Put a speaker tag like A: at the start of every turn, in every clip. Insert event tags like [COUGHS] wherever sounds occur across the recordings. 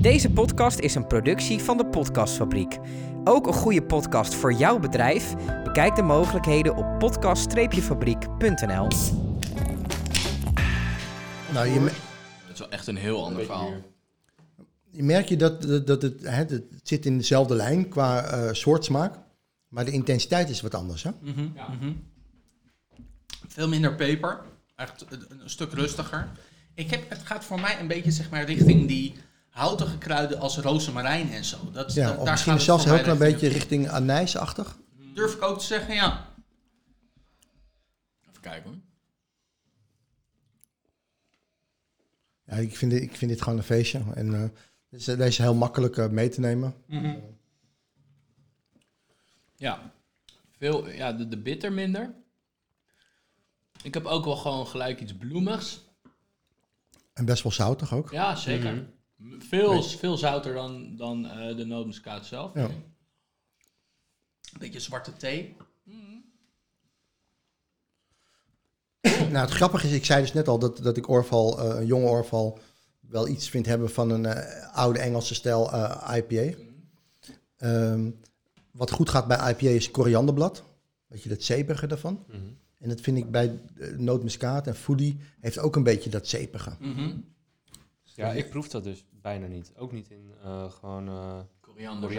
A: Deze podcast is een productie van de Podcastfabriek. Ook een goede podcast voor jouw bedrijf? Bekijk de mogelijkheden op podcast-fabriek.nl.
B: Nou, je, me-
C: Dat is wel echt een heel ander verhaal.
B: je merkt je dat, dat, dat het, hè, het zit in dezelfde lijn qua eh soort smaak, maar de intensiteit is wat anders. Hè?
D: Mhm, mhm. Veel minder peper. Echt een, een stuk rustiger. Ik heb, het gaat voor mij een beetje zeg maar, richting die houtige kruiden als rozemarijn en zo. Dat,
B: Ja,
D: dat-
B: of
D: daar
B: misschien zelfs een heel klein beetje
D: richting.
B: richting anijsachtig.
D: Durf ik ook te zeggen, ja.
C: Even kijken hoor.
B: Ja, ik, vind dit, ik vind dit gewoon een feestje. En eh, deze, deze is heel makkelijk eh, mee te nemen.
C: Ja, veel, ja de, de bitter minder. Ik heb ook wel gewoon gelijk iets bloemigs.
B: En best wel zoutig ook.
C: Ja, zeker. Veel, veel zouter dan, dan eh, de nootmuskaat zelf.
B: Ja.
D: Een beetje zwarte thee.
B: Nou, het grappige is, ik zei dus net al dat, dat ik Orval, eh, een jonge Orval, wel iets vind hebben van een eh, oude Engelse stijl eh, IPA. Ehm, wat goed gaat bij IPA is korianderblad. Weet je, dat zeepige daarvan. En dat vind ik bij nootmuskaat en foodie heeft ook een beetje dat zeepige.
D: Mhm.
E: Ja, ik proef dat dus bijna niet. Ook niet in eh, gewoon eh
C: Koriander.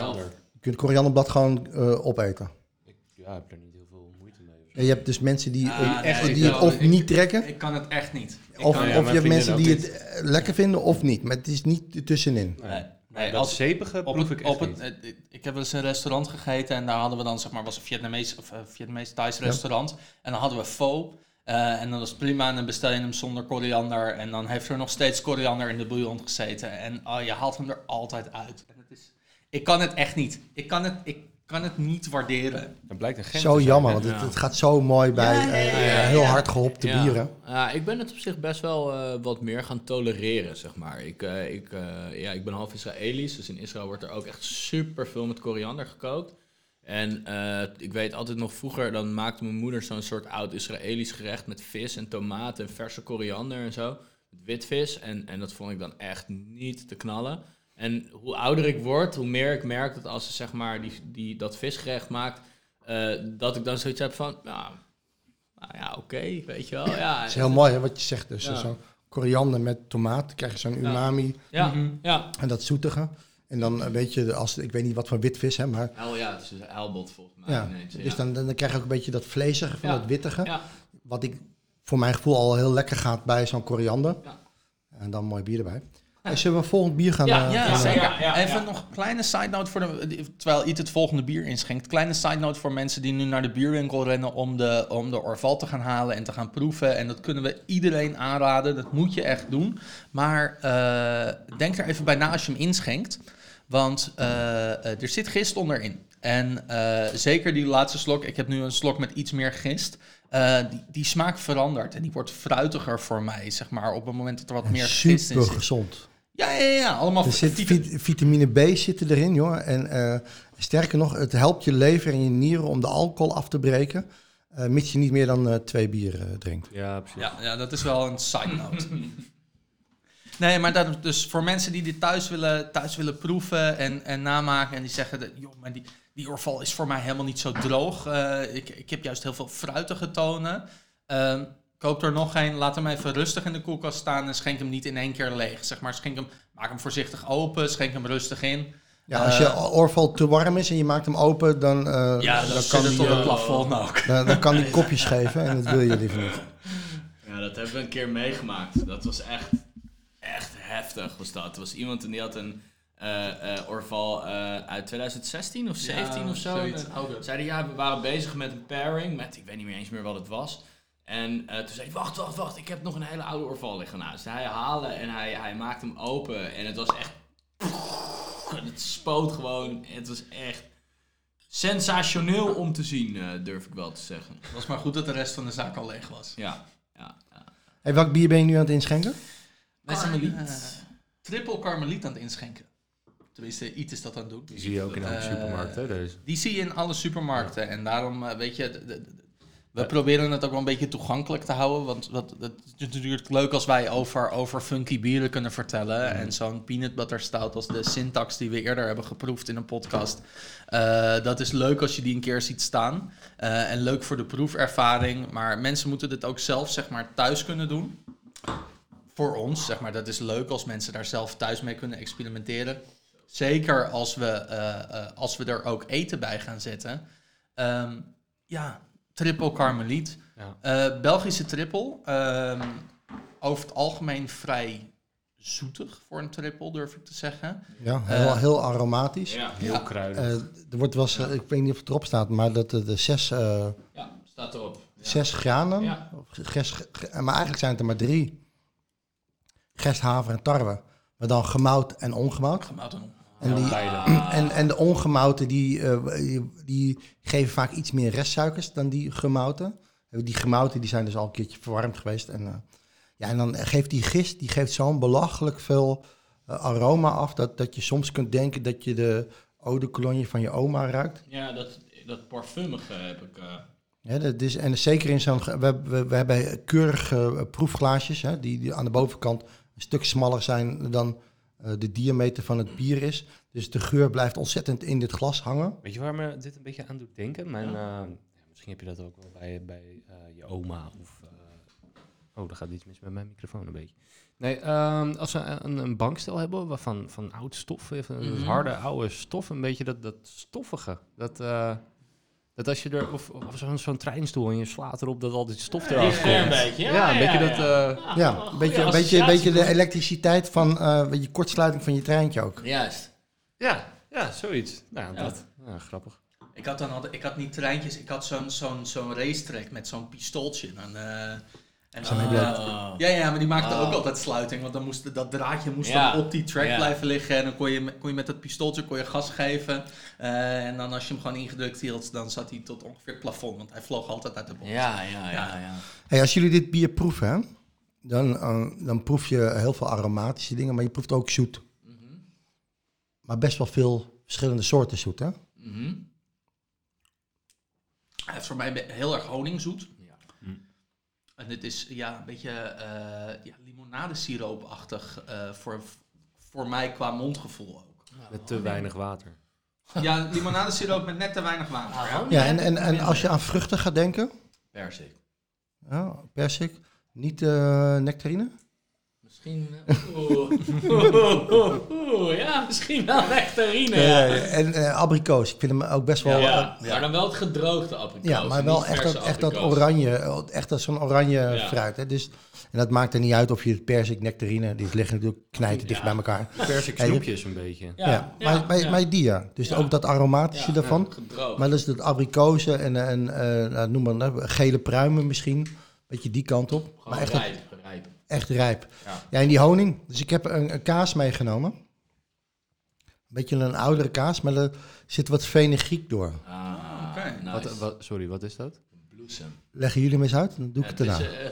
B: Je kunt korianderblad gewoon eh, opeten.
E: Ik ja, heb er niet heel veel moeite mee.
B: En je hebt dus mensen die,
D: Ah, nee,
B: echt,
D: ik
B: die het of
D: Ik-
B: niet trekken,
D: Ik kan het echt niet. Ik
B: of,
D: kan-
E: ja,
B: of je hebt mensen die het lekker vinden of niet. Maar het is niet tussenin.
D: Nee, nee,
E: dat
D: als,
E: zeepige proef ik echt
D: op het,
E: niet.
D: ik heb wel eens een restaurant gegeten en daar hadden we dan, zeg maar, was een Vietnamees of uh, Vietnamees Thais restaurant. En dan hadden we pho. Eh, en dat was prima en dan bestel je hem zonder koriander. En dan heeft er nog steeds koriander in de bouillon gezeten. En oh, je haalt hem er altijd uit. En het is, ik kan het echt niet. Ik kan het, ik kan het niet waarderen.
E: Dat blijkt een gent
B: Zo
E: zijn,
B: jammer, want het,
C: Ja.
B: het gaat zo mooi bij
D: Ja, ja,
B: eh,
D: ja, ja,
B: heel hard gehopte
C: Ja.
B: bieren.
C: Ja, ik ben het op zich best wel eh, wat meer gaan tolereren, zeg maar. Ik, eh, ik, eh, ja, ik ben half Israëlisch, dus in Israël wordt er ook echt super veel met koriander gekookt. En eh, ik weet altijd nog vroeger, dan maakte mijn moeder zo'n soort oud Israëlisch gerecht met vis en tomaten en verse koriander en zo. Witvis. En, en dat vond ik dan echt niet te knallen. En hoe ouder ik word, hoe meer ik merk dat als ze zeg maar die, die, dat visgerecht maakt, eh, dat ik dan zoiets heb van, ja, nou ja, oké, weet je wel. Ja,
B: Het is heel mooi hè, wat je zegt. Dus
C: Ja.
B: koriander met tomaat, dan krijg je zo'n umami
C: Ja,
D: Mhm.
C: ja.
B: en dat zoetige. En dan een beetje, als, ik weet niet wat voor witvis, hè, maar
C: Hel, ja, het is een huilbot volgens mij.
B: ja.
C: ineens,
B: Dus
C: ja.
B: dan, dan krijg je ook een beetje dat vlezige van
C: Ja.
B: dat wittige.
C: Ja,
B: Wat ik voor mijn gevoel al heel lekker gaat bij zo'n koriander.
C: Ja.
B: En dan mooi bier erbij. Hey, zullen we een volgend bier gaan?
C: Ja,
B: eh,
D: Ja,
B: gaan-
D: zeker.
C: ja, ja,
D: Even
C: ja.
D: nog een kleine side note voor de. Terwijl Iet het volgende bier inschenkt. Kleine side note voor mensen die nu naar de bierwinkel rennen om de, om de Orval te gaan halen en te gaan proeven. En dat kunnen we iedereen aanraden. Dat moet je echt doen. Maar eh, denk er even bij na als je hem inschenkt. Want eh, eh, er zit gist onderin. En eh, zeker die laatste slok. Ik heb nu een slok met iets meer gist. eh, die, die smaak verandert en die wordt fruitiger voor mij, zeg maar, op het moment dat er wat meer gist in
B: Super
D: zit.
B: gezond.
D: Ja, ja, ja, allemaal
B: Er zit
D: vita-
B: vit- vitamine B zitten erin, joh. En eh, sterker nog, het helpt je lever en je nieren om de alcohol af te breken. eh, mits je niet meer dan eh, twee bier eh, drinkt.
E: Ja, precies.
D: Ja, ja, dat is wel een side note. [LAUGHS] nee, maar dat, dus voor mensen die dit thuis willen, thuis willen proeven en, en namaken... en die zeggen, dat, joh, maar die, die orval is voor mij helemaal niet zo droog. Eh, ik, ik heb juist heel veel fruitige tonen. Ehm, koop er nog geen, laat hem even rustig in de koelkast staan... en schenk hem niet in één keer leeg. Zeg maar, schenk hem, maak hem voorzichtig open, schenk hem rustig in.
B: Ja, als je
D: Eh,
B: oorval te warm is en je maakt hem open, dan, eh,
D: Ja,
B: dan,
D: dan
B: kan die, eh,
D: het plafond ook.
B: dan, dan kan die kopjes geven en dat wil je liever niet.
C: Ja, dat hebben we een keer meegemaakt. Dat was echt, echt heftig was dat. Er was iemand en die had een eh, eh, Orval eh, uit 2016 of 17 of zo. En
D: ouder.
C: Zeiden ja, we waren bezig met een pairing met, ik weet niet meer eens meer wat het was. En eh, toen zei hij, wacht, wacht, wacht, ik heb nog een hele oude Orval liggen naast. Hij haalde en hij, hij maakte hem open en het was echt... Het spoot gewoon, het was echt sensationeel om te zien, eh, durf ik wel te zeggen.
D: Het was maar goed dat de rest van de zaak al leeg was.
C: Ja, ja, ja.
B: Hey, welk bier ben je nu aan het inschenken?
D: Zijn
C: Karmeliet.
D: eh, triple karmeliet aan het inschenken. Tenminste, iets is dat aan het doen.
E: Die zie je ook in elke
D: Eh,
E: supermarkt, hè, deze.
D: Die zie je in alle supermarkten. En daarom, eh, weet je, de, de- We proberen het ook wel een beetje toegankelijk te houden. Want wat, het is natuurlijk leuk als wij over, over funky bieren kunnen vertellen. En zo'n peanut butter stout als de syntax die we eerder hebben geproefd in een podcast. eh, dat is leuk als je die een keer ziet staan. Eh, en leuk voor de proefervaring. Maar mensen moeten dit ook zelf zeg maar, thuis kunnen doen. Voor ons, zeg maar, dat is leuk als mensen daar zelf thuis mee kunnen experimenteren. Zeker als we, eh, eh, als we er ook eten bij gaan zetten. Ehm, ja, triple karmeliet.
E: Ja.
D: Eh, Belgische triple. ehm, over het algemeen vrij zoetig voor een triple, durf ik te zeggen.
B: Ja, heel, heel aromatisch.
C: Ja,
E: Heel
D: Ja.
E: kruidig.
B: Eh, er wordt wel ik weet niet of het erop staat, maar dat de, de zes, eh,
C: ja staat erop. Ja.
B: zes granen,
C: Ja.
B: maar eigenlijk zijn het er maar drie. Gerst, haver en tarwe. Maar dan gemout en ongemout.
D: Gemout en-
B: En, die, en, en de ongemouten die, eh, die, geven vaak iets meer restsuikers dan die gemouten. Die gemouten die zijn dus al een keertje verwarmd geweest. En, eh, ja, en dan geeft die gist die geeft zo'n belachelijk veel eh, aroma af... Dat, dat je soms kunt denken dat je de eau de cologne van je oma ruikt.
C: Ja, dat, dat parfumige heb ik. eh,
B: Ja, dat is, en zeker in zo'n... We, we, we hebben keurige proefglaasjes hè, die, die aan de bovenkant stuk smaller zijn dan eh, de diameter van het bier is. Dus de geur blijft ontzettend in dit glas hangen.
E: Weet je waar me dit een beetje aan doet denken? Mijn, eh, ja, misschien heb je dat ook wel bij, bij eh, je oma of... eh, oh, er gaat iets mis met mijn microfoon een beetje. Nee, ehm, als we een, een bankstel hebben waarvan van oud stof, even een
C: Mhm.
E: harde oude stof, een beetje dat, dat stoffige. Dat, eh, dat als je er, of, of zo'n zo'n treinstoel en je slaat erop, dat al die stof eraf komt.
C: een beetje. Ja,
E: Ja, een beetje
C: ja,
E: dat...
C: ja.
E: eh,
B: Ja, een beetje, een beetje, een
C: associatie.
B: beetje de elektriciteit van eh, je, kortsluiting van je treintje ook.
C: Juist.
E: ja, ja, zoiets. Nou,
C: Ja.
E: dat. Ja, grappig.
D: Ik had dan altijd, ik had niet treintjes, ik had zo'n zo'n zo'n racetrack met zo'n pistooltje. Dan, eh, en dan, eh, ja, ja, maar die maakte
C: Oh.
D: ook altijd sluiting, want dan moest dat draadje moest
C: Ja.
D: dan op die track
C: Ja.
D: blijven liggen en dan kon je, met- kon je met dat pistooltje kon je gas geven. Eh, en dan als je hem gewoon ingedrukt hield, dan zat hij tot ongeveer het plafond, want hij vloog altijd uit de bocht.
C: Ja, ja, ja, ja.
B: Hey, als jullie dit bier proeven, dan, eh, dan proef je heel veel aromatische dingen, maar je proeft ook zoet.
C: Mhm.
B: Maar best wel veel verschillende soorten zoet, hè?
C: Mhm.
D: Hij heeft voor mij heel erg honingzoet. En dit is ja, een beetje eh ja, limonadesiroopachtig eh voor, voor mij qua mondgevoel ook.
E: Met te weinig water. [LAUGHS]
D: Ja, limonadesiroop met net te weinig water.
C: Ah,
D: ja.
B: en, en, en als je aan vruchten gaat denken,
C: Persik.
B: ja, persik, niet eh, nectarine?
C: Misschien... eh, Oeh. Oeh, oeh, oeh, Ja, misschien wel nectarine. Ja,
B: Eh, en eh, abrikoos, ik vind hem ook best wel...
C: ja,
B: eh,
C: maar dan wel het gedroogde abrikoos.
B: Ja, maar
C: en
B: wel
C: niet
B: echt
C: verse
B: dat, echt dat
C: abrikoos.
B: oranje, echt dat zo'n oranje
C: Ja.
B: fruit. Hè? Dus, en dat maakt er niet uit of je het persik, nectarine, die liggen natuurlijk knijten dicht
C: Ja.
B: bij elkaar.
E: Persik
B: Ja, je-
E: snoepjes een beetje.
B: Ja,
C: Ja,
B: maar, maar,
C: ja.
B: maar die ja. Dus
C: Ja.
B: ook dat aromatische
C: Ja,
B: daarvan.
C: Gedroogd.
B: Maar dat is dat abrikozen en, en eh, nou, noem maar nou, gele pruimen misschien. Beetje die kant op.
C: Gewoon
B: maar echt, dat-
C: rijp.
B: Echt rijp.
C: Ja.
B: Ja, en die honing. Dus ik heb een, een kaas meegenomen. Een beetje een oudere kaas, maar er zit wat fenugreek door.
C: Ah,
D: Oké.
C: nice.
E: Wat, wat, sorry, wat is dat?
C: Bloesem.
B: Leggen jullie me eens uit? Dan doe ik het
C: Het
B: daarna.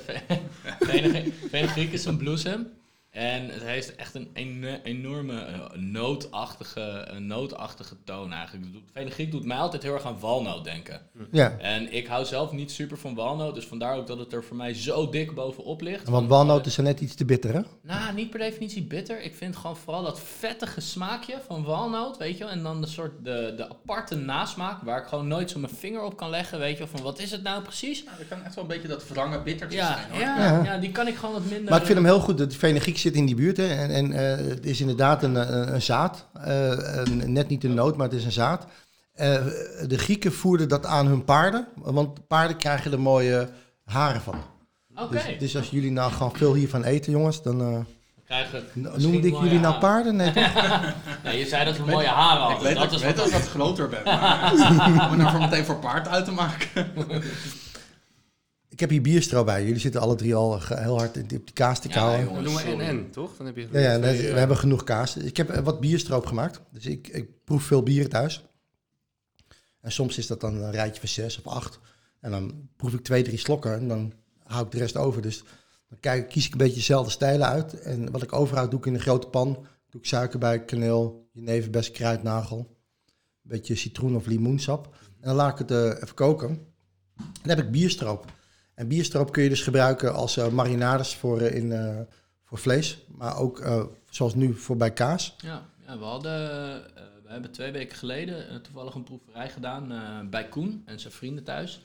C: Fenugreek is een bloesem. En het heeft echt een ene- enorme eh, nootachtige, een nootachtige toon eigenlijk. Het doet- mij altijd heel erg aan walnoot denken.
B: Ja,
C: En ik hou zelf niet super van walnoot, dus vandaar ook dat het er voor mij zo dik bovenop ligt.
B: want walnoten zijn net iets te bitter, hè?
C: Nou, niet per definitie bitter. Ik vind gewoon vooral dat vettige smaakje van walnoot, weet je wel. En dan de soort, de, de aparte nasmaak, waar ik gewoon nooit zo mijn vinger op kan leggen, weet je wel. Van wat is het nou precies?
D: Nou, dat kan echt wel een beetje dat wrange bittertje
C: Ja,
D: zijn hoor.
C: ja,
B: Ja.
C: ja. die kan ik gewoon wat minder...
B: Maar ik vind hem heel goed. De fenugreek zit in die buurt. Hè, en en eh, het is inderdaad een, een, een zaad. Eh, een- net niet een noot, maar het is een zaad. Eh, de Grieken voerden dat aan hun paarden. Want paarden krijgen er mooie haren van.
C: Oké.
B: Dus, dus als jullie nou gewoon veel hiervan eten, jongens, dan eh, noemde ik jullie nou paarden? Nee, toch? [LAUGHS]
C: Nee, je zei dat we mooie haren hadden.
D: Ik weet,
C: dat
D: dat,
C: is
D: ik weet
C: wat
D: dat ik wat groter ben, maar [LAUGHS] om me nou voor meteen voor paard uit te maken. [LAUGHS]
B: Ik heb hier bierstro bij. Jullie zitten alle drie al heel hard in die- op die kaas te
C: Ja,
B: kauwen.
E: doen we
C: sorry.
E: en-en, toch? Dan heb je
B: Ja, ja nee,
E: eh,
B: we hebben genoeg kaas. Ik heb eh, wat bierstroop gemaakt. Dus ik, ik proef veel bieren thuis. En soms is dat dan een rijtje van zes of acht. En dan proef ik twee, drie slokken en dan hou ik de rest over. Dus dan kijk, kies ik een beetje dezelfde stijlen uit. En wat ik overhoud doe ik in een grote pan. Doe ik suiker bij, kaneel, best kruidnagel. Een beetje citroen of limoensap. En dan laat ik het eh, even koken. Dan heb ik bierstroop. En bierstroop kun je dus gebruiken als eh, marinades voor, eh, in, eh, voor vlees. Maar ook, eh, zoals nu, voor bij kaas.
C: Ja, ja we hadden, eh, we hebben twee weken geleden toevallig een proeverij gedaan eh, bij Koen en zijn vrienden thuis.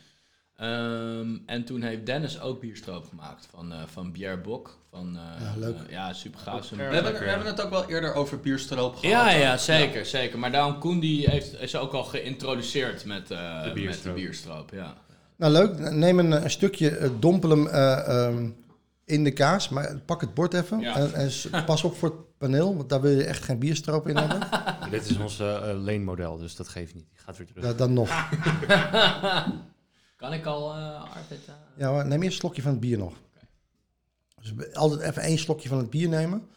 C: Ehm, en toen heeft Dennis ook bierstroop gemaakt van, eh van Pierre Bok. Van, eh,
B: Ja, leuk.
C: ja, super gaaf.
D: We hebben, we hebben het ook wel eerder over bierstroop gehad.
C: Ja, ja, zeker, zeker. Maar daarom Koen die heeft, is ook al geïntroduceerd met, eh, met de
E: bierstroop.
C: bierstroop. Ja.
B: Nou, leuk. Neem een, een stukje, eh, dompel hem eh, ehm, in de kaas. Maar pak het bord even.
C: Ja.
B: En, pas op voor het paneel, want daar wil je echt geen bierstroop in hebben. [LAUGHS]
E: Dit is ons eh, eh, leenmodel, dus dat geeft niet. Die gaat weer terug.
B: Da- dan nog. [LAUGHS]
C: Kan ik al, eh Arvid?
B: Ja, maar neem eerst een slokje van het bier nog. Dus be- altijd even één slokje van het bier nemen.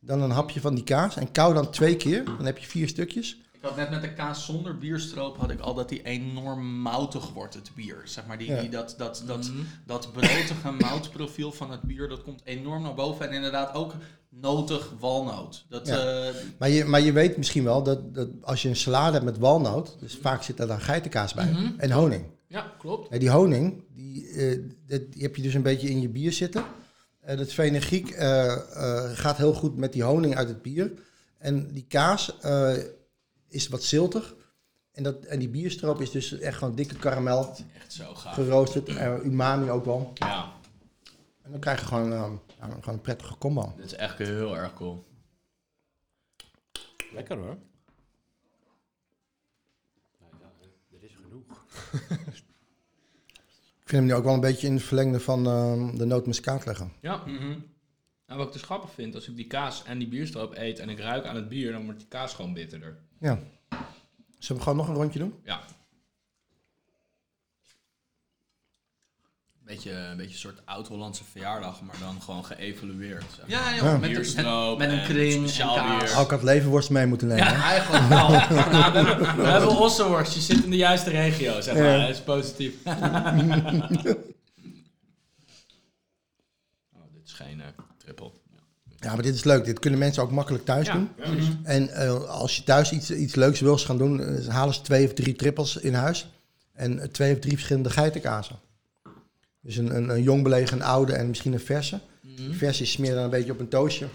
B: Dan een hapje van die kaas. En kou dan twee keer. Dan heb je vier stukjes.
D: Had net met de kaas zonder bierstroop had ik al dat die enorm moutig wordt, het bier. Zeg maar, die,
B: Ja.
D: die, dat, dat, dat,
C: Mhm.
D: dat brotige moutprofiel van het bier, dat komt enorm naar boven. En inderdaad ook notig walnoot. Dat,
B: Ja.
D: eh,
B: Maar je, maar je weet misschien wel dat, dat als je een salade hebt met walnoot. Dus vaak zit daar dan geitenkaas bij.
C: Mhm.
B: En honing.
C: Ja, klopt.
B: Ja, die honing, die, eh, dat- die heb je dus een beetje in je bier zitten. Eh dat fenugreek eh, eh, gaat heel goed met die honing uit het bier. En die kaas eh, is wat ziltig. En, dat, en die bierstroop is dus echt gewoon dikke karamel,
C: Echt zo gaaf.
B: geroosterd. eh, umami ook wel.
C: Ja,
B: En dan krijg je gewoon, eh, ja, gewoon een prettige combo.
C: dit is echt heel erg cool.
E: Lekker hoor. Nou ja, er is genoeg. [LAUGHS]
B: Ik vind hem nu ook wel een beetje in het verlengde van eh, de nootmuskaat leggen.
C: Ja,
D: mhm.
C: nou, wat ik dus grappig vind, als ik die kaas en die bierstroop eet en ik ruik aan het bier, dan wordt die kaas gewoon bitterder.
B: Ja. Zullen we gewoon nog een rondje doen?
C: Ja. Beetje, een beetje een soort oud-Hollandse verjaardag, maar dan gewoon geëvalueerd. Zeg maar.
D: Ja, joh,
B: Ja.
D: met, een-
C: Bierstroop
D: met, met een
C: en
D: kring
C: speciaal
D: en kaas.
C: bier.
B: Ik had levenworst mee moeten nemen.
C: Ja, eigenlijk wel. [LAUGHS] Nou, we hebben, we hebben ossenworst, je zit in de juiste regio, zeg maar.
B: Ja.
C: Dat is positief. [LAUGHS] oh, dit is geen eh, triple. Ja.
B: Maar dit is leuk. Dit kunnen mensen ook makkelijk thuis doen.
C: Ja, dus-
B: En eh, als je thuis iets, iets leuks wil gaan doen, eh, halen ze twee of drie trippels in huis. En eh, twee of drie verschillende geitenkazen. Dus een, een, een jong belegen, een oude en misschien een verse. Die verse is smeer dan een beetje op een toastje.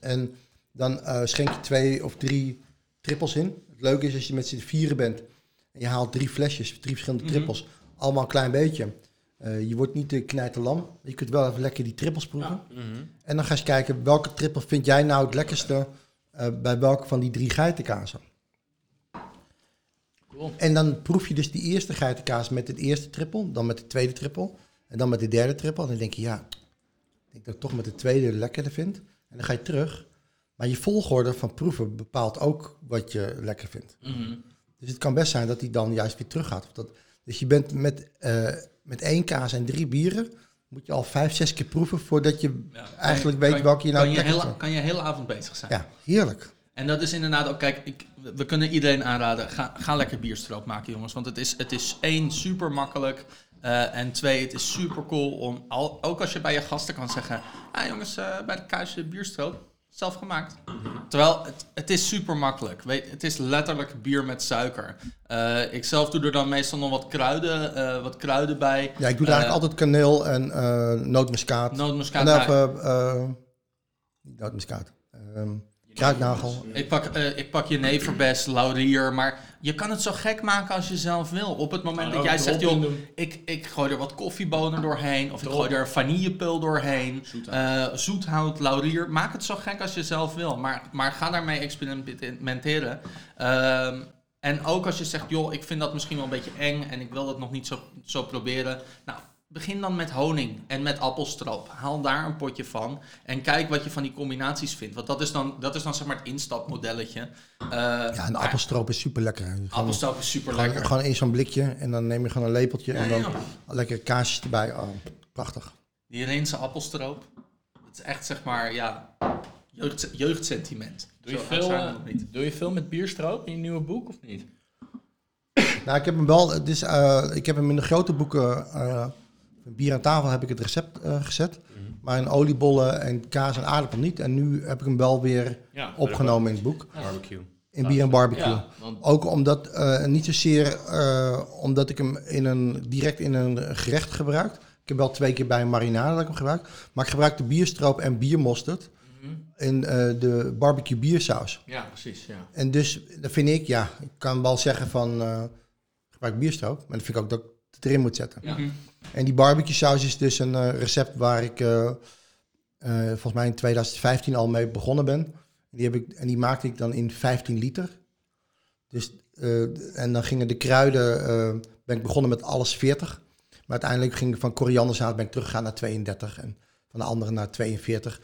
B: En dan schenk je twee of drie trippels in. Het leuke is als je met z'n vieren bent en je haalt drie flesjes, drie verschillende
C: Mhm.
B: trippels. Allemaal een klein beetje. Eh, je wordt niet de knijterlam. Je kunt wel even lekker die trippels proeven.
C: Ja.
B: En dan ga je eens kijken, welke trippel vind jij nou het lekkerste eh, bij welke van die drie geitenkazen?
C: Cool.
B: En dan proef je dus die eerste geitenkaas met het eerste trippel, dan met de tweede trippel en dan met de derde trippel. En dan denk je, ja, ik denk dat ik toch met de tweede lekkerder vind. En dan ga je terug. Maar je volgorde van proeven bepaalt ook wat je lekker vindt.
C: Mhm.
B: Dus het kan best zijn dat die dan juist weer teruggaat. Of dat, dus je bent met, eh, met één kaas en drie bieren, moet je al vijf, zes keer proeven voordat je
D: Ja.
B: eigenlijk
D: Kan
B: weet welke je nou
D: kan je, hele, kan je hele avond bezig zijn.
B: Ja, heerlijk.
D: En dat is inderdaad ook, kijk, ik, we kunnen iedereen aanraden, ga, ga lekker bierstroop maken jongens. Want het is, het is één, super makkelijk. eh, en twee, het is super cool om, al, ook als je bij je gasten kan zeggen, ah jongens, eh, bij de kuisje bierstroop, zelf gemaakt. Terwijl het, het is super makkelijk. Weet, het is letterlijk bier met suiker. Eh, ik zelf doe er dan meestal nog wat kruiden, eh, wat kruiden bij.
B: Ja, ik doe er
D: Eh,
B: eigenlijk altijd kaneel en eh nootmuskaat.
D: Nootmuskaat.
B: en even, eh, nootmuskaat. Ehm kruidnagel.
D: Ik pak, eh, ik pak jeneverbes, laurier, maar je kan het zo gek maken als je zelf wil. Op het moment dat jij zegt, joh, ik, ik gooi er wat koffiebonen doorheen, of ik gooi er vanillepul doorheen,
C: Zoethout.
D: eh, zoethout, laurier. Maak het zo gek als je zelf wil, maar, maar ga daarmee experimenteren. Ehm, en ook als je zegt, joh, ik vind dat misschien wel een beetje eng en ik wil dat nog niet zo, zo proberen. Nou, begin dan met honing en met appelstroop. Haal daar een potje van en kijk wat je van die combinaties vindt. Want dat is dan, dat is dan zeg maar het instapmodelletje. Eh,
B: Ja, en appelstroop is super lekker. Gewoon,
D: appelstroop is super
B: gewoon,
D: lekker.
B: gewoon in zo'n blikje en dan neem je gewoon een lepeltje en dan
D: ja.
B: lekker kaasjes erbij. Oh, prachtig.
D: Die Reense appelstroop. Dat is echt zeg maar, ja, jeugd, jeugdsentiment.
C: Doe je,
D: Zo
C: veel, eh,
D: nog niet.
C: doe je veel met bierstroop in je nieuwe boek of niet?
B: Nou, ik heb hem wel, het is, eh, ik heb hem in de grote boeken, van bier aan tafel heb ik het recept eh, gezet. Maar in oliebollen en kaas en aardappel niet. En nu heb ik hem wel weer
C: Ja.
B: opgenomen in het boek.
E: Barbecue.
B: in bier en barbecue.
C: Ja, want
B: Ook omdat, eh, niet zozeer eh, omdat ik hem in een, direct in een gerecht gebruik. Ik heb wel twee keer bij een marinade dat ik hem gebruik. Maar ik gebruik de bierstroop en biermosterd
C: Mhm.
B: in de barbecue biersaus.
C: Ja, precies. Ja.
B: En dus, dat vind ik, ja, ik kan wel zeggen van, gebruik bierstroop. Maar dat vind ik ook dat het erin moet zetten.
C: Ja.
D: Mhm.
B: En die barbecue saus is dus een eh, recept waar ik eh, eh, volgens mij in 2015 al mee begonnen ben. Die heb ik, en die maakte ik dan in 15 liter. Dus, eh, en dan gingen de kruiden, eh, ben ik begonnen met alles 40. Maar uiteindelijk ging ik van korianderzaad ben ik teruggegaan naar 32 en van de andere naar 42.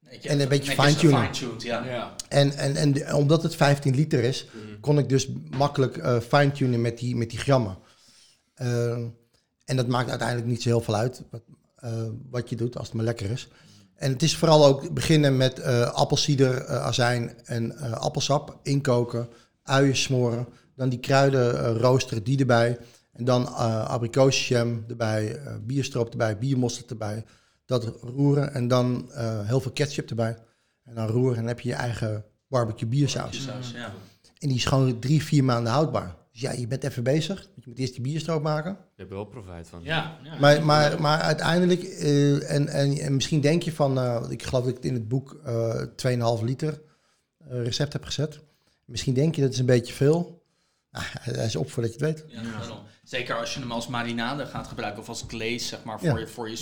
D: Netjes-
B: En een beetje fine-tunen.
D: ja.
C: Ja.
B: En, en, en omdat het 15 liter is, kon ik dus makkelijk eh fine-tunen met die, met die grammen. Eh, en dat maakt uiteindelijk niet zo heel veel uit wat, eh, wat je doet, als het maar lekker is. En het is vooral ook beginnen met eh appelsieder, eh, azijn en appelsap inkoken, uien smoren. Dan die kruiden roosteren, die erbij. En dan eh abrikozenjam erbij, bierstroop erbij, biermosterd erbij. Dat roeren en dan heel veel ketchup erbij. En dan roeren en dan heb je je eigen barbecue biersaus.
D: Saus, ja.
B: En die is gewoon drie, vier maanden houdbaar. Dus ja, je bent even bezig. want Je moet eerst die bierstroop maken.
E: Je hebt er wel profijt van.
C: Ja, ja.
B: Maar, maar, maar uiteindelijk, eh, en, en, en misschien denk je van, eh, want ik geloof dat ik in het boek eh 2,5 liter eh, recept heb gezet. Misschien denk je dat is een beetje veel. Nou, hij is op voordat je het weet.
D: Ja, daarom. Zeker als je hem als marinade gaat gebruiken of als glaze, zeg maar,
B: Ja.
D: voor je, voor je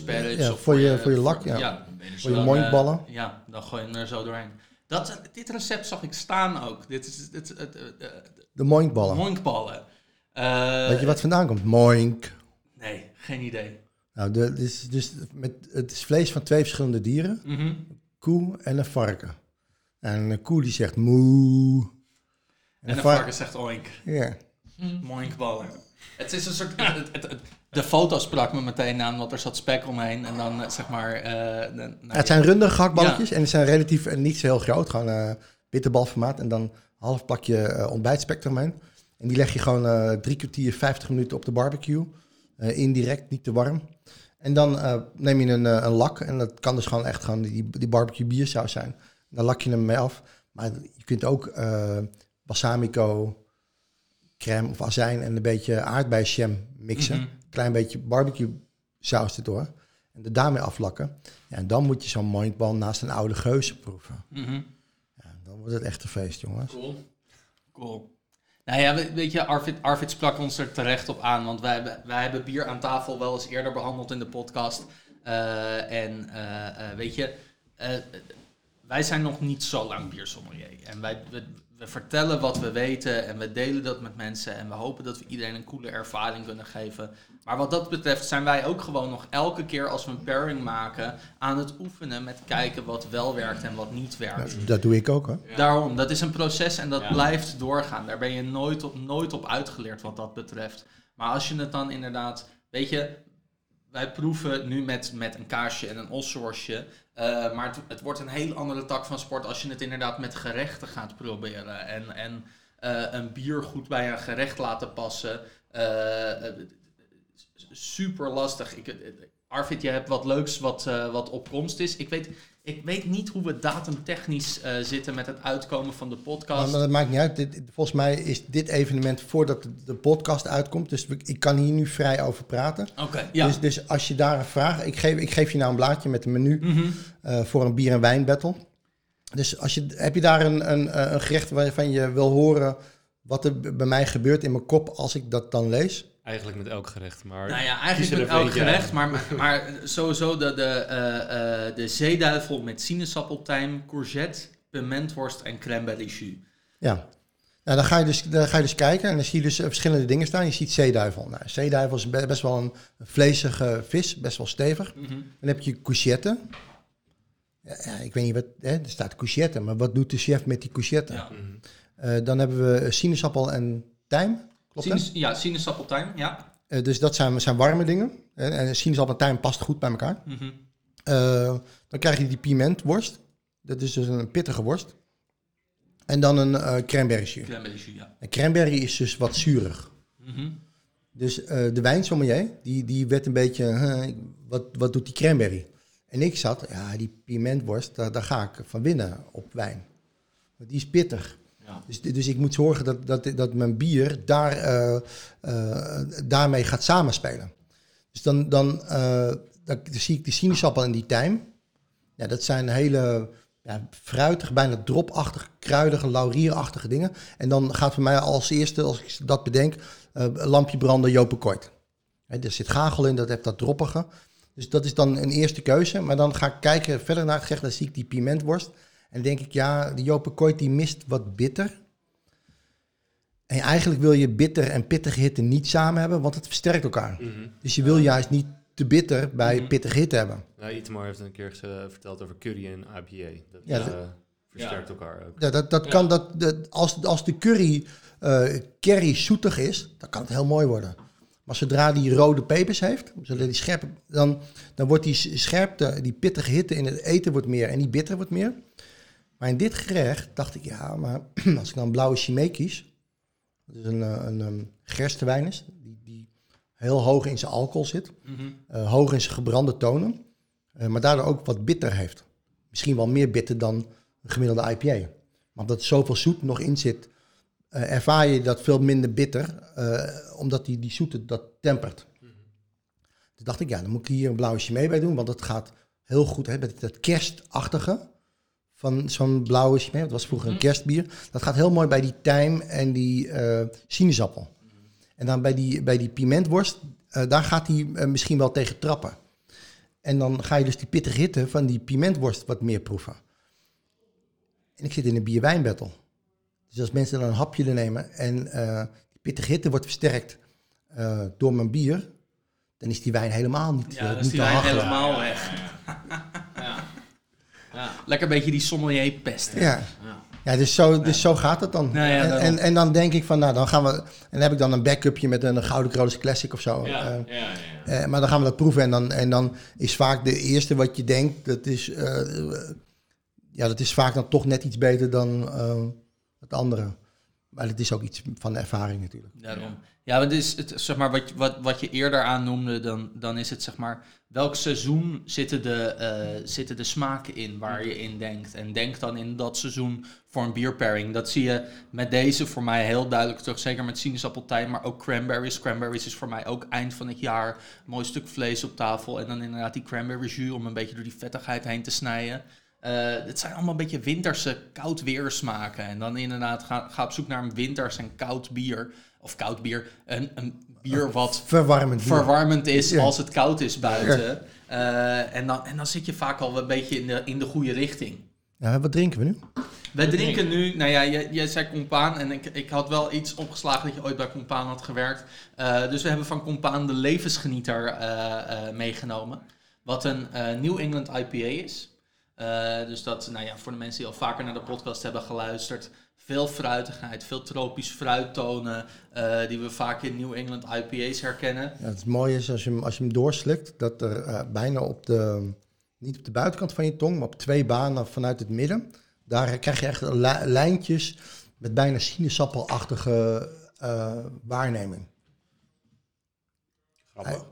D: of
B: voor je- voor je lak, ja. Voor je
D: eh, ja, dan gooi je hem er zo doorheen. Dat, dit recept zag ik staan ook. Dit is het, het, het, het, het-
B: De moinkballen.
D: moinkballen. Eh,
B: Weet je wat vandaan komt? Moink.
D: Nee, geen idee.
B: Nou, de, het, is dus met, het is vlees van twee verschillende dieren.
D: Mhm.
B: Koe en een varken. En een koe die zegt moe.
D: En
B: var-
D: varken zegt oink.
B: Ja.
D: Moinkballen. Het is een soort... het- het- het- de foto sprak me meteen aan, want er zat spek omheen. En dan, eh, zeg maar... eh, de- nou,
B: het zijn runde gehaktballetjes en die zijn relatief en niet zo heel groot. Gewoon eh bitterbalformaat en dan een half plakje ontbijtspek eromheen. En die leg je gewoon eh, drie kwartier, 50 minuten op de barbecue. Eh, indirect, niet te warm. En dan neem je een, een lak en dat kan dus gewoon echt gewoon die, die barbecue biersaus zijn. Dan lak je hem mee af. Maar je kunt ook balsamico, crème of azijn en een beetje aardbeienjam mixen.
D: Mhm.
B: Klein beetje barbecue saus erdoor. En er daarmee aflakken. Ja, en dan moet je zo'n moinkbal naast een oude geuze proeven. Ja, dan wordt het echt een feest, jongens.
C: Cool.
D: Cool. Nou ja, we- weet je, Arvid, Arvid sprak ons er terecht op aan, want wij, hebben- wij hebben bier aan tafel wel eens eerder behandeld in de podcast. Eh, en eh, eh, weet je, wij zijn nog niet zo lang biersommelier. En wij, we vertellen wat we weten en we delen dat met mensen. En we hopen dat we iedereen een coole ervaring kunnen geven. Maar wat dat betreft zijn wij ook gewoon nog elke keer als we een pairing maken aan het oefenen met kijken wat wel werkt en wat niet werkt.
B: Dat doe ik ook, hoor.
C: Ja.
D: Daarom, dat is een proces en dat
C: Ja.
D: blijft doorgaan. Daar ben je nooit op, nooit op uitgeleerd wat dat betreft. Maar als je het dan inderdaad, weet je, wij proeven nu met, met een kaasje en een ossorsje. eh, maar het, het wordt een heel andere tak van sport als je het inderdaad met gerechten gaat proberen. En, en eh, een bier goed bij een gerecht laten passen. Eh, super lastig. Ik, Arvid, je hebt wat leuks wat, wat op komst is. Ik weet, ik weet niet hoe we datumtechnisch eh, zitten met het uitkomen van de podcast.
B: maar dat maakt niet uit. Dit, volgens mij is dit evenement voordat de, podcast uitkomt. Dus ik kan hier nu vrij over praten.
D: Oké, ja.
B: Dus, dus als je daar een vraag... Ik geef, ik geef je nou een blaadje met een menu
D: Mhm.
B: eh, voor een bier- en wijnbattle. Dus als je, heb je daar een, een, eh, een gerecht waarvan je wil horen... wat er bij mij gebeurt in mijn kop als ik dat dan lees?
E: Eigenlijk met elk gerecht, maar...
D: Nou ja, eigenlijk met elk gerecht, maar, maar sowieso de, de, eh, eh, de zeeduivel met sinaasappeltijm, courgette, pimentworst en cranberry jus.
B: Ja. Nou, dan ga, je dus, dan ga je dus kijken en dan zie je dus eh, verschillende dingen staan. Je ziet zeeduivel. Nou, zeeduivel is be- best wel een vlezige vis, best wel stevig.
D: Mhm.
B: Dan heb je courgette. Ja, ik weet niet wat, hè, er staat courgette, maar wat doet de chef met die courgette?
D: Ja.
E: Mhm.
B: Eh, dan hebben we sinaasappel en tijm. Klopt?
D: Sinus, ja, sinaasappeltijm, ja.
B: Eh, dus dat zijn, zijn warme dingen. En, en en past goed bij elkaar.
D: Mhm.
B: Eh, dan krijg je die pimentworst. Dat is dus een pittige worst. En dan een eh cranberry
D: ja.
B: En cranberry is dus wat zuurig.
D: Mhm.
B: Dus eh, de wijnsommelier, die, die werd een beetje, huh, wat, wat doet die cranberry? En ik zat, ja, die pimentworst, daar, daar ga ik van winnen op wijn. Want die is pittig. Dus, dus ik moet zorgen dat, dat, dat mijn bier daar, eh, eh, daarmee gaat samenspelen. Dus dan, eh, dan zie ik die sinaasappel en die tijm. Ja, dat zijn hele ja, fruitige, bijna dropachtige, kruidige, laurierachtige dingen. En dan gaat voor mij als eerste, als ik dat bedenk, lampje branden Jopen Hè, Er zit gagel in, dat heeft dat droppige. Dus dat is dan een eerste keuze. Maar dan ga ik kijken verder naar het gerecht, dan zie ik die pimentworst. En denk ik, ja, die Jopen die mist wat bitter. En eigenlijk wil je bitter en pittige hitte niet samen hebben, want het versterkt elkaar. Dus je wil juist niet te bitter bij
D: Mhm.
B: pittige hitte hebben.
E: Itamar heeft een keer verteld over curry en IPA. Dat
B: Ja,
E: eh, versterkt elkaar ook.
B: Ja, dat, dat
C: Ja.
B: kan dat, dat, als, als de curry eh curry zoetig is, dan kan het heel mooi worden. Maar zodra die rode pepers heeft, zodra die scherpe, dan, dan wordt die scherpte, die pittige hitte in het eten wordt meer en die bitter wordt meer. Maar in dit gerecht dacht ik, ja, maar [CLEARS THROAT] als ik dan blauwe chimay kies, dat is een, eh, een, een gerstewijn is, die, die heel hoog in zijn alcohol zit,
D: Mhm.
B: eh, hoog in zijn gebrande tonen, eh, maar daardoor ook wat bitter heeft. Misschien wel meer bitter dan een gemiddelde IPA. Maar omdat er zoveel zoet nog in zit, ervaar je dat veel minder bitter, omdat die, die zoete dat tempert. Dus dacht ik, ja, dan moet ik hier een blauwe chimay bij doen, want dat gaat heel goed hè, met dat kerstachtige van zo'n blauwe chimay. Dat was vroeger een kerstbier. Dat gaat heel mooi bij die tijm en die eh sinaasappel. En dan bij die, bij die pimentworst, eh, daar gaat hij eh, misschien wel tegen trappen. En dan ga je dus die pittige hitte van die pimentworst wat meer proeven. En ik zit in een bier-wijnbattle. Dus als mensen dan een hapje er nemen en eh, die pittige hitte wordt versterkt eh, door mijn bier, dan is die wijn helemaal niet,
D: Ja, dan is
B: niet
D: die wijn
B: hachelen.
D: helemaal weg. [LAUGHS] Lekker een beetje die sommelier pesten.
B: Ja. Ja, dus zo, dus zo gaat het dan.
D: Nou ja,
B: en, en, en dan denk ik van, nou, dan gaan we... En dan heb ik dan een backupje met een Gouden Kroos Classic of zo.
C: Ja,
B: Eh,
C: ja, ja, ja.
B: Eh, maar dan gaan we dat proeven en dan, en dan is vaak de eerste wat je denkt, dat is, eh, ja, dat is vaak dan toch net iets beter dan het andere. Maar het is ook iets van de ervaring natuurlijk.
D: Daarom. Ja, want is het, zeg maar, wat, wat, wat je eerder aannoemde, dan, dan is het zeg maar, welk seizoen zitten de, eh, zitten de smaken in waar je in denkt. En denk dan in dat seizoen voor een bierpairing. Dat zie je met deze voor mij heel duidelijk terug, zeker met sinaasappeltijn, maar ook cranberries. Cranberries is voor mij ook eind van het jaar mooi stuk vlees op tafel. En dan inderdaad die cranberry jus om een beetje door die vettigheid heen te snijden. Eh, het zijn allemaal een beetje winterse koud weer smaken. En dan inderdaad ga, ga op zoek naar een winters en koud bier. Of koud bier. Een, een bier wat
B: Verwarmend.
D: verwarmend is
B: Ja.
D: als het koud is buiten. Eh, en, dan, en dan zit je vaak al een beetje in de, in de goede richting.
B: Ja, wat drinken we nu?
D: We drinken nu, nou ja, jij, jij zei Compaan en ik, ik had wel iets opgeslagen dat je ooit bij Compaan had gewerkt. Eh, dus we hebben van Compaan de levensgenieter meegenomen. Wat een New England IPA is. Eh, dus dat, nou ja, voor de mensen die al vaker naar de podcast hebben geluisterd. Veel fruitigheid, veel tropisch fruittonen. eh, die we vaak in New England IPA's herkennen.
B: Ja, het mooie is als je hem, als je hem doorslikt, dat er eh, bijna op de, niet op de buitenkant van je tong, maar op twee banen vanuit het midden, daar krijg je echt li- lijntjes met bijna sinaasappelachtige eh, waarneming.
E: Grappig.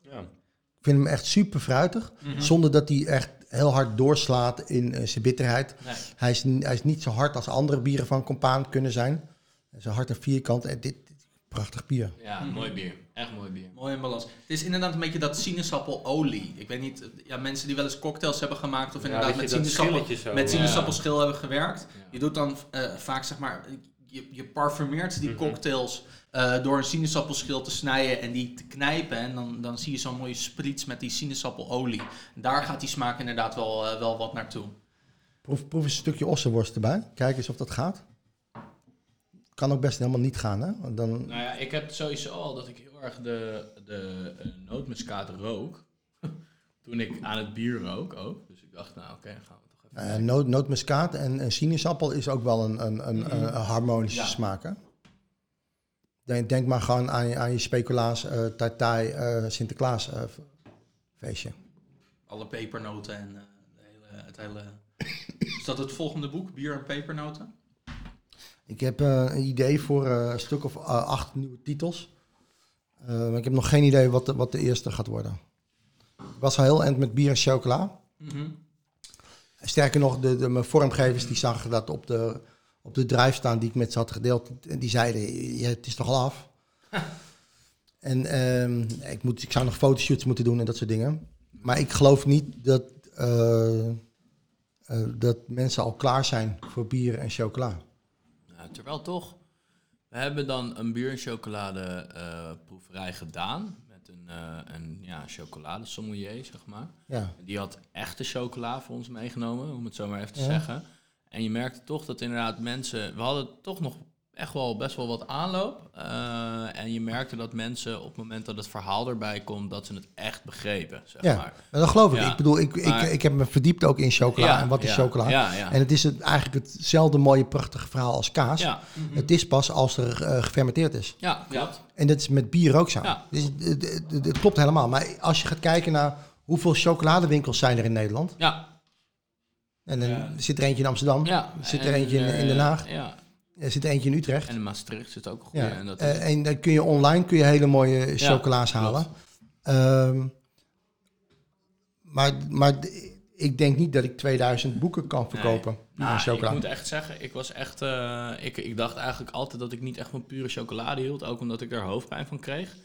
E: Ja.
B: Ik vind hem echt super fruitig,
D: Mhm.
B: zonder dat hij echt heel hard doorslaat in eh, zijn bitterheid.
D: Nee.
B: Hij is, hij is niet zo hard als andere bieren van Compaan kunnen zijn. Hij is een hard en vierkant en dit, dit prachtig bier.
C: Ja, mooi bier. Echt mooi bier.
D: Mooi in balans. Het is inderdaad een beetje dat sinaasappenolie. Ik weet niet, ja, mensen die wel eens cocktails hebben gemaakt of inderdaad met, sinaasappel,
E: zo,
D: sinaasappelschil hebben gewerkt.
C: Ja.
D: Je doet dan eh, vaak zeg maar, je, je parfumeert die
E: Mhm.
D: cocktails eh, door een sinaasappelschil te snijden en die te knijpen. En dan, dan zie je zo'n mooie sprits met die sinaasappenolie. En daar gaat die smaak inderdaad wel, eh, wel wat naartoe.
B: Proef, proef eens een stukje ossenworst erbij. Kijk eens of dat gaat. Kan ook best helemaal niet gaan, hè? Dan,
C: Nou ja, ik heb sowieso al dat ik heel erg de, de eh, nootmuskaat rook. [LAUGHS] Toen ik aan het bier rook ook. Dus ik dacht, nou oké, dan gaan we even...
B: eh, noot, nootmuskaat en, en sinaasappel is ook wel een, een, een, een harmonische
D: Ja.
B: smaak, hè? Denk, denk maar gewoon aan, je- aan je speculaas, eh tartai, eh, Sinterklaas feestje.
D: Alle pepernoten en hele, het hele... [COUGHS] Is dat het volgende boek? Bier en pepernoten?
B: Ik heb een idee voor een stuk of acht nieuwe titels. Maar ik heb nog geen idee wat de, wat de eerste gaat worden. Ik was al heel eind met bier en chocola.
D: Mhm.
B: Sterker nog, de, de, mijn vormgevers die zagen dat op de, op de drive staan die ik met ze had gedeeld. En die zeiden, ja, het is toch al af? [LAUGHS] en ehm, ik, moet, ik zou nog fotoshoots moeten doen en dat soort dingen. Maar ik geloof niet dat, eh, eh, dat mensen al klaar zijn voor bier en chocola.
C: Ja, terwijl toch, we hebben dan een bier- en chocoladeproeverij gedaan. Een, eh een ja, chocoladesommelier, zeg maar.
B: Ja,
C: Die had echte chocola voor ons meegenomen, om het zo maar even te
B: Ja.
C: zeggen. En je merkte toch dat inderdaad mensen... We hadden toch nog echt wel best wel wat aanloop. Eh, en je merkte dat mensen op het moment dat het verhaal erbij komt... dat ze het echt begrepen, zeg
B: ja.
C: maar.
B: Dat geloof ik.
C: Ja,
B: Ik bedoel, ik,
C: maar-
B: ik, ik heb me verdiept ook in chocola.
C: Ja,
B: en wat is
C: ja,
B: chocola?
C: Ja, ja.
B: En het is het, eigenlijk hetzelfde mooie, prachtige verhaal als kaas.
C: ja,
B: Het is pas als er eh, gefermenteerd is.
C: ja, klopt.
B: En dat is met bier ook zo.
C: Ja.
B: Dus het, het- het- het klopt helemaal. Maar als je gaat kijken naar hoeveel chocoladewinkels zijn er in Nederland.
C: Ja,
B: En dan
D: Ja.
B: zit er eentje in Amsterdam.
C: ja.
B: Er zit er
C: En,
B: eentje in, in Den
C: eh,
B: Haag.
C: Ja,
B: Er zit eentje in Utrecht.
C: en in Maastricht zit ook
B: ja.
C: En dat
B: Eh, en dan kun je online kun je hele mooie chocola's halen. Ehm, maar, maar ik denk niet dat ik 2000 boeken kan verkopen
C: Nou,
B: aan
C: ik moet echt zeggen, ik was echt. eh, ik, ik dacht eigenlijk altijd dat ik niet echt van pure chocolade hield. Ook omdat ik er hoofdpijn van kreeg.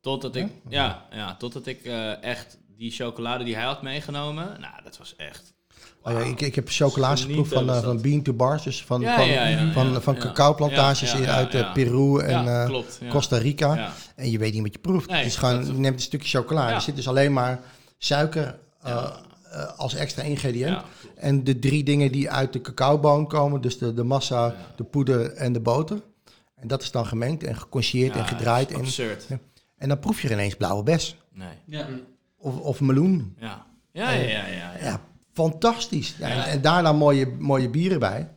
C: Totdat ik. Ja, ja, totdat ik eh, echt die chocolade die hij had meegenomen. Nou, dat was echt.
B: Oh ja, ik, ik heb chocola's geproefd van, eh, van bean to bars, dus van,
C: Ja,
B: van,
C: ja, ja,
B: van,
C: ja,
B: van cacaoplantages
C: Ja, ja,
B: in- uit
C: ja,
B: eh,
C: ja.
B: Peru en
C: ja,
B: eh,
C: klopt. Ja.
B: Costa Rica.
C: Ja.
B: En je weet niet wat je proeft.
C: Nee,
B: het is gewoon, je neemt een stukje chocola.
C: Ja.
B: Er zit dus alleen maar suiker
C: Ja.
B: als extra ingrediënt. En de drie dingen die uit de cacaoboon komen, dus de, de massa,
C: Ja.
B: de poeder en de boter. En dat is dan gemengd en geconcieerd
C: Ja,
B: en gedraaid. En, en dan proef je er ineens blauwe bes.
C: Nee.
D: Ja.
B: Of, of meloen.
C: Ja. Ja, ja, ja, ja. ja.
B: Ja, fantastisch. Ja, en,
C: Ja.
B: en daarna mooie, mooie bieren bij.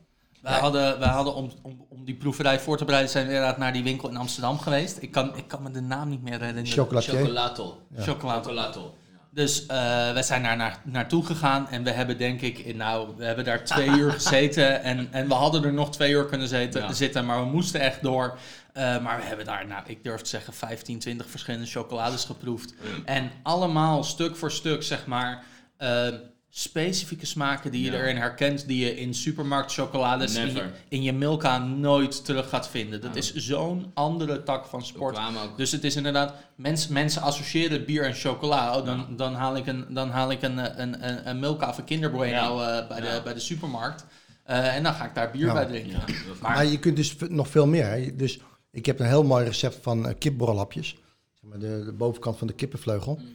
D: Wij hadden, wij hadden om, om, om die proeverij voor te bereiden, zijn we inderdaad naar die winkel in Amsterdam geweest. Ik kan, ik kan me de naam niet meer herinneren.
B: Chocolatier.
C: Chocolatol.
D: Dus eh we zijn daar naar, naartoe gegaan en we hebben denk ik, in- nou, we hebben daar twee uur [LAUGHS] gezeten en, en we hadden er nog twee uur kunnen
C: Ja.
D: zitten maar we moesten echt door. Eh, maar we hebben daar, nou, ik durf te zeggen, 15, 20 verschillende chocolades geproefd. En allemaal stuk voor stuk, zeg maar, eh, specifieke smaken die je
C: Ja.
D: erin herkent, die je in supermarkt chocolades in je,
C: Never.
D: in je Milka nooit terug gaat vinden. Dat
C: Ja.
D: is zo'n andere tak van sport. Dus het is inderdaad, mens, mensen associëren bier en chocola. Oh, dan, dan haal ik een, dan haal ik een, eh, een, een, een Milka of een Kinder Bueno eh, bij,
C: Ja.
D: de, bij de supermarkt. Eh, en dan ga ik daar bier
B: Ja.
D: bij drinken. Maar-
B: Maar je kunt dus nog veel meer. Hè. Dus ik heb een heel mooi recept van kipborrelhapjes. Zeg maar de, de bovenkant van de kippenvleugel.
C: Mhm.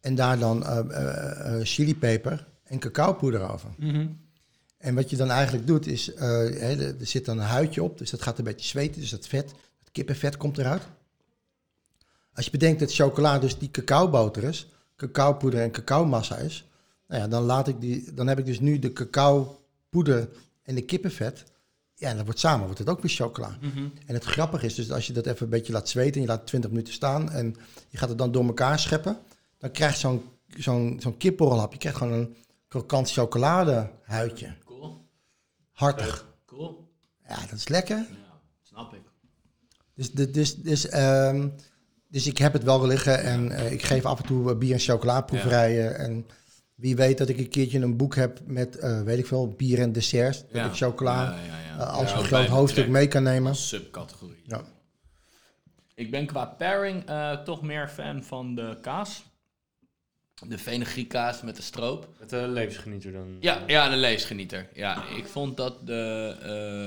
B: En daar dan eh, eh, eh, chilipeper en cacaopoeder over.
D: Mhm.
B: En wat je dan eigenlijk doet is, hè, er zit dan een huidje op, dus dat gaat een beetje zweten, dus dat vet, het kippenvet komt eruit. Als je bedenkt dat chocola dus die cacaoboter is, cacaopoeder en cacaomassa is, nou ja, dan, laat ik die, dan heb ik dus nu de cacaopoeder en de kippenvet. Ja, en dat wordt samen, wordt het ook weer chocola.
D: Mhm.
B: En het grappige is dus als je dat even een beetje laat zweten en je laat 20 minuten staan en je gaat het dan door elkaar scheppen, dan krijgt zo'n zo'n zo'n kipborrelhap, je krijgt gewoon een krokant chocoladehuidje.
C: Cool.
B: Hartig.
C: Cool.
B: Ja, dat is lekker.
C: Ja, snap ik.
B: Dus, dus, dus, ehm, dus ik heb het wel liggen en eh, ik geef af en toe eh, bier- en chocolaproeverijen. En wie weet dat ik een keertje een boek heb met, eh, weet ik veel, bier en desserts. Dat ik chocola als een groot hoofdstuk mee kan nemen.
C: Subcategorie.
B: Ja.
C: Ik ben qua pairing toch meer fan van de kaas. De fenugreekkaas met de stroop.
E: Met de levensgenieter dan.
C: Ja, ja, de leesgenieter. Ja, ik vond dat de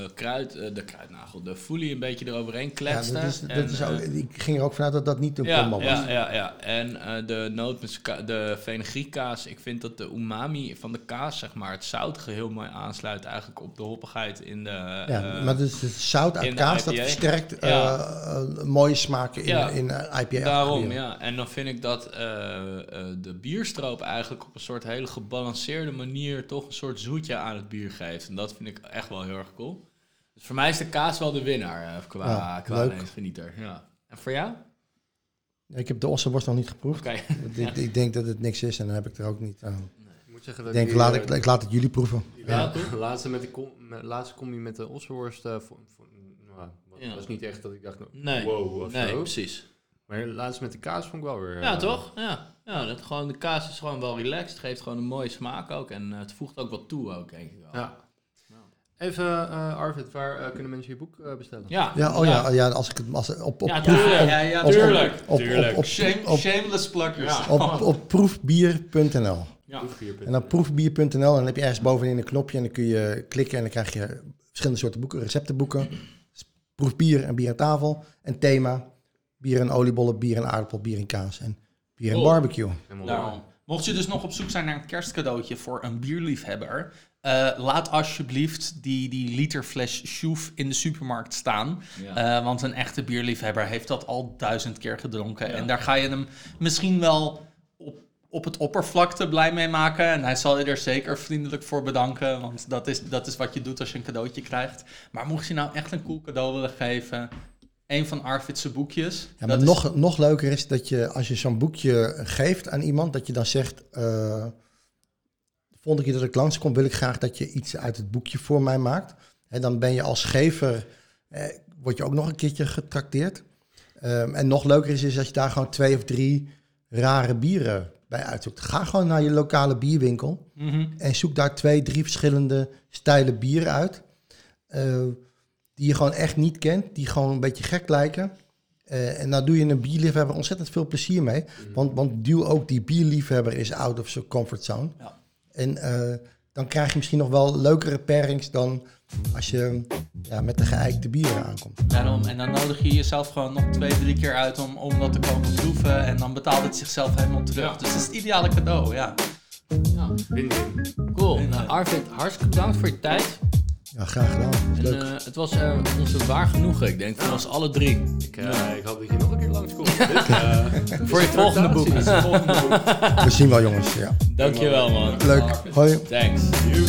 C: eh, kruid, eh, de kruidnagel, de foelie een beetje eroverheen
B: Ja,
C: kletste.
B: dat is, dat
C: En,
B: is ook,
C: eh,
B: ik ging er ook vanuit dat dat niet een
C: ja,
B: combo was.
C: ja, ja, ja. En eh, de nootmuska- de fenugreekkaas, ik vind dat de umami van de kaas, zeg maar, het zoutige heel mooi aansluit eigenlijk op de hoppigheid in de...
B: Ja, maar dus het zout uit kaas, dat versterkt eh,
C: Ja.
B: mooie smaken in,
C: Ja.
B: in IPA.
C: Daarom, ja. En dan vind ik dat eh, eh, de bierstroop eigenlijk op een soort hele gebalanceerde manier toch een soort zoetje aan het bier geeft. En dat vind ik echt wel heel erg cool. Dus voor mij is de kaas wel de winnaar eh, qua,
B: Ja,
C: qua leesgenieter. Ja. En voor jou?
B: Ik heb de ossenworst nog niet geproefd. Ik, ik denk dat het niks is en dan heb ik er ook niet aan.
E: Ik moet zeggen dat
B: Ik denk,
E: die,
B: laat
E: eh,
B: ik, ik laat het jullie proeven.
C: Ja,
E: la- [LAUGHS] laatste met com- met- laatste combi met de ossenworst. eh, vo- vo- nou, was-
C: Ja.
E: was niet echt dat ik dacht, nou,
C: Nee.
E: wow of
C: Nee,
E: zo.
C: precies.
E: Maar laatst met de kaas vond ik wel weer...
C: Ja, toch? Ja. Ja dat gewoon, de kaas is gewoon wel relaxed. Het geeft gewoon een mooie smaak ook. En eh, het voegt ook wat toe ook, denk ik wel.
E: Ja. Even, eh, Arvid, waar eh, kunnen mensen je boek bestellen?
C: Ja,
B: Ja, oh ja, ja als ik het als, op, op,
C: Ja,
B: proef,
C: tuurlijk.
B: op,
D: Ja, ja,
B: op-
C: tuurlijk.
B: op,
C: tuurlijk.
B: op, op,
D: Shame,
B: op,
D: shameless pluggers.
C: Ja.
B: op, op proefbier.nl.
C: Ja.
B: En dan proefbier.nl en dan heb je ergens bovenin een knopje en dan kun je klikken en dan krijg je verschillende soorten boeken, receptenboeken. Proefbier en bier aan tafel. En thema, bier en oliebollen, bier en aardappel, bier en kaas en bier en
C: Cool.
B: barbecue.
D: Daarom. Mocht je dus nog op zoek zijn naar een kerstcadeautje voor een bierliefhebber, eh, laat alsjeblieft die, die literfles Sjoef in de supermarkt staan.
C: Ja.
D: Eh, want een echte bierliefhebber heeft dat al duizend keer gedronken.
C: Ja.
D: En daar ga je hem misschien wel op, op het oppervlakte blij mee maken. En hij zal je er zeker vriendelijk voor bedanken. Want dat is, dat is wat je doet als je een cadeautje krijgt. Maar mocht je nou echt een cool cadeau willen geven, een van Arvid's boekjes.
B: Ja, maar
D: dat is-
B: nog, nog leuker is dat je, als je zo'n boekje geeft aan iemand, dat je dan zegt, de volgende keer dat ik langskom, wil ik graag dat je iets uit het boekje voor mij maakt. En dan ben je als gever, eh, word je ook nog een keertje getrakteerd. Ehm, en nog leuker is, is als je daar gewoon twee of drie rare bieren bij uitzoekt. Ga gewoon naar je lokale bierwinkel
D: Mhm.
B: en zoek daar twee, drie verschillende stijlen bieren uit. eh, die je gewoon echt niet kent, die gewoon een beetje gek lijken. Eh, en daar doe je een bierliefhebber ontzettend veel plezier mee. Want, want duw ook die bierliefhebber is out of zijn comfortzone.
D: Ja.
B: En eh, dan krijg je misschien nog wel leukere pairings dan als je ja, met de geëikte bieren aankomt.
D: Daarom, en dan nodig je jezelf gewoon nog twee, drie keer uit om, om dat te komen proeven. En dan betaalt het zichzelf helemaal terug.
C: Ja.
D: Dus het is het ideale cadeau, ja.
C: Ja.
E: Win-win.
C: Cool. Nou, Arvid, hartstikke bedankt voor je tijd.
B: Ja, graag gedaan.
C: En,
B: leuk.
C: eh, het was eh, onze waar genoegen, ik denk, van ons alle drie.
E: Ik, eh, ik hoop dat je nog een keer langskomt. [LAUGHS] Dit, eh,
C: Voor je volgende boek.
D: Volgende boek.
B: We zien wel jongens. Ja.
C: Dankjewel, man.
B: Leuk. Hoi.
C: Thanks.
E: You.